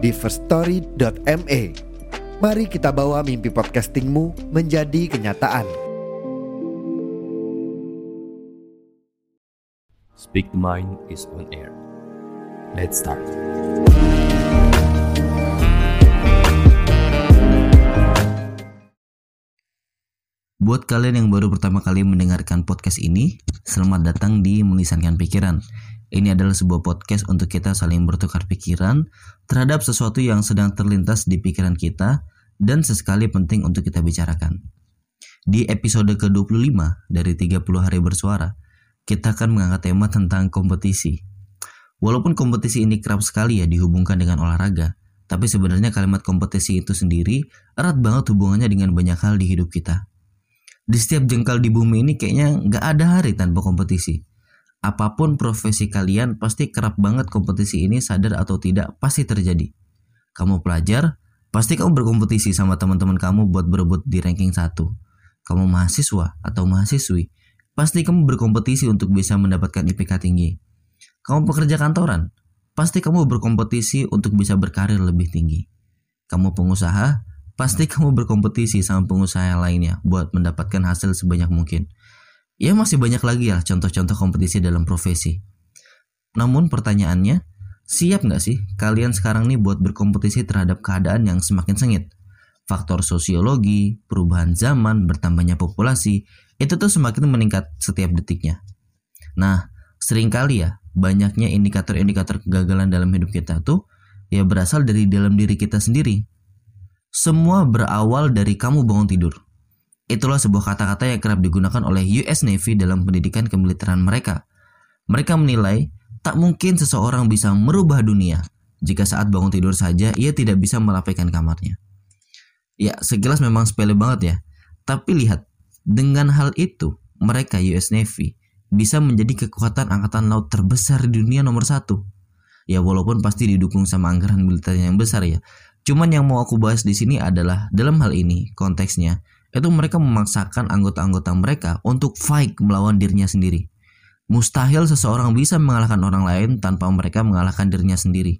di firststory.me. Mari kita bawa mimpi podcastingmu menjadi kenyataan. Speak the Mind is on air. Let's start. Buat kalian yang baru pertama kali mendengarkan podcast ini, selamat datang di Melisankan Pikiran. Ini adalah sebuah podcast untuk kita saling bertukar pikiran terhadap sesuatu yang sedang terlintas di pikiran kita dan sesekali penting untuk kita bicarakan. Di episode ke-25 dari 30 hari bersuara, kita akan mengangkat tema tentang kompetisi. Walaupun kompetisi ini kerap sekali ya dihubungkan dengan olahraga, tapi sebenarnya kalimat kompetisi itu sendiri erat banget hubungannya dengan banyak hal di hidup kita di setiap jengkal di bumi ini kayaknya nggak ada hari tanpa kompetisi. Apa pun profesi kalian pasti kerap banget kompetisi ini sadar atau tidak pasti terjadi. Kamu pelajar, pasti kamu berkompetisi sama teman-teman kamu buat berebut di ranking 1. Kamu mahasiswa atau mahasiswi, pasti kamu berkompetisi untuk bisa mendapatkan IPK tinggi. Kamu pekerja kantoran, pasti kamu berkompetisi untuk bisa berkarir lebih tinggi. Kamu pengusaha, pasti kamu berkompetisi sama pengusaha lainnya buat mendapatkan hasil sebanyak mungkin. Ya masih banyak lagi ya contoh-contoh kompetisi dalam profesi. Namun pertanyaannya, siap nggak sih kalian sekarang nih buat berkompetisi terhadap keadaan yang semakin sengit? Faktor sosiologi, perubahan zaman, bertambahnya populasi, itu tuh semakin meningkat setiap detiknya. Nah, sering kali ya, banyaknya indikator-indikator kegagalan dalam hidup kita tuh ya berasal dari dalam diri kita sendiri semua berawal dari kamu bangun tidur. Itulah sebuah kata-kata yang kerap digunakan oleh US Navy dalam pendidikan kemiliteran mereka. Mereka menilai tak mungkin seseorang bisa merubah dunia jika saat bangun tidur saja ia tidak bisa merapikan kamarnya. Ya, sekilas memang sepele banget ya. Tapi lihat, dengan hal itu, mereka US Navy bisa menjadi kekuatan angkatan laut terbesar di dunia nomor satu. Ya walaupun pasti didukung sama anggaran militer yang besar ya. Cuman yang mau aku bahas di sini adalah dalam hal ini konteksnya itu mereka memaksakan anggota-anggota mereka untuk fight melawan dirinya sendiri. Mustahil seseorang bisa mengalahkan orang lain tanpa mereka mengalahkan dirinya sendiri.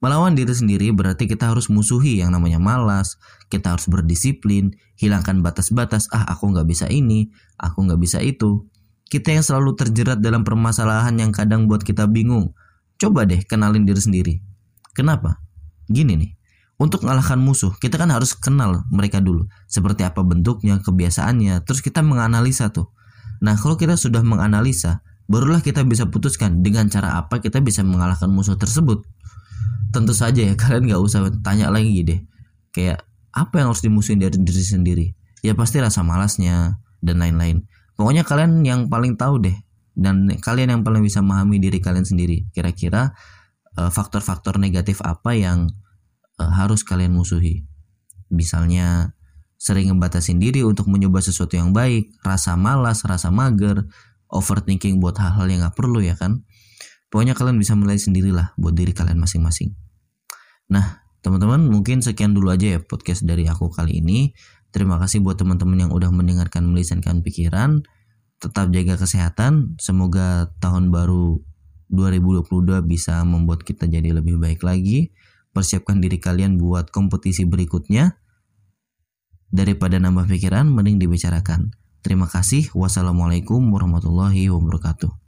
Melawan diri sendiri berarti kita harus musuhi yang namanya malas, kita harus berdisiplin, hilangkan batas-batas, ah aku nggak bisa ini, aku nggak bisa itu. Kita yang selalu terjerat dalam permasalahan yang kadang buat kita bingung. Coba deh kenalin diri sendiri. Kenapa? Gini nih, untuk mengalahkan musuh, kita kan harus kenal mereka dulu. Seperti apa bentuknya, kebiasaannya, terus kita menganalisa tuh. Nah, kalau kita sudah menganalisa, barulah kita bisa putuskan dengan cara apa kita bisa mengalahkan musuh tersebut. Tentu saja ya, kalian nggak usah tanya lagi deh. Kayak, apa yang harus dimusuhin dari diri sendiri? Ya pasti rasa malasnya, dan lain-lain. Pokoknya kalian yang paling tahu deh. Dan kalian yang paling bisa memahami diri kalian sendiri. Kira-kira eh, faktor-faktor negatif apa yang harus kalian musuhi. Misalnya sering ngebatasin diri untuk mencoba sesuatu yang baik, rasa malas, rasa mager, overthinking buat hal-hal yang gak perlu ya kan. Pokoknya kalian bisa mulai sendirilah buat diri kalian masing-masing. Nah, teman-teman mungkin sekian dulu aja ya podcast dari aku kali ini. Terima kasih buat teman-teman yang udah mendengarkan melisankan pikiran. Tetap jaga kesehatan. Semoga tahun baru 2022 bisa membuat kita jadi lebih baik lagi persiapkan diri kalian buat kompetisi berikutnya. Daripada nambah pikiran, mending dibicarakan. Terima kasih. Wassalamualaikum warahmatullahi wabarakatuh.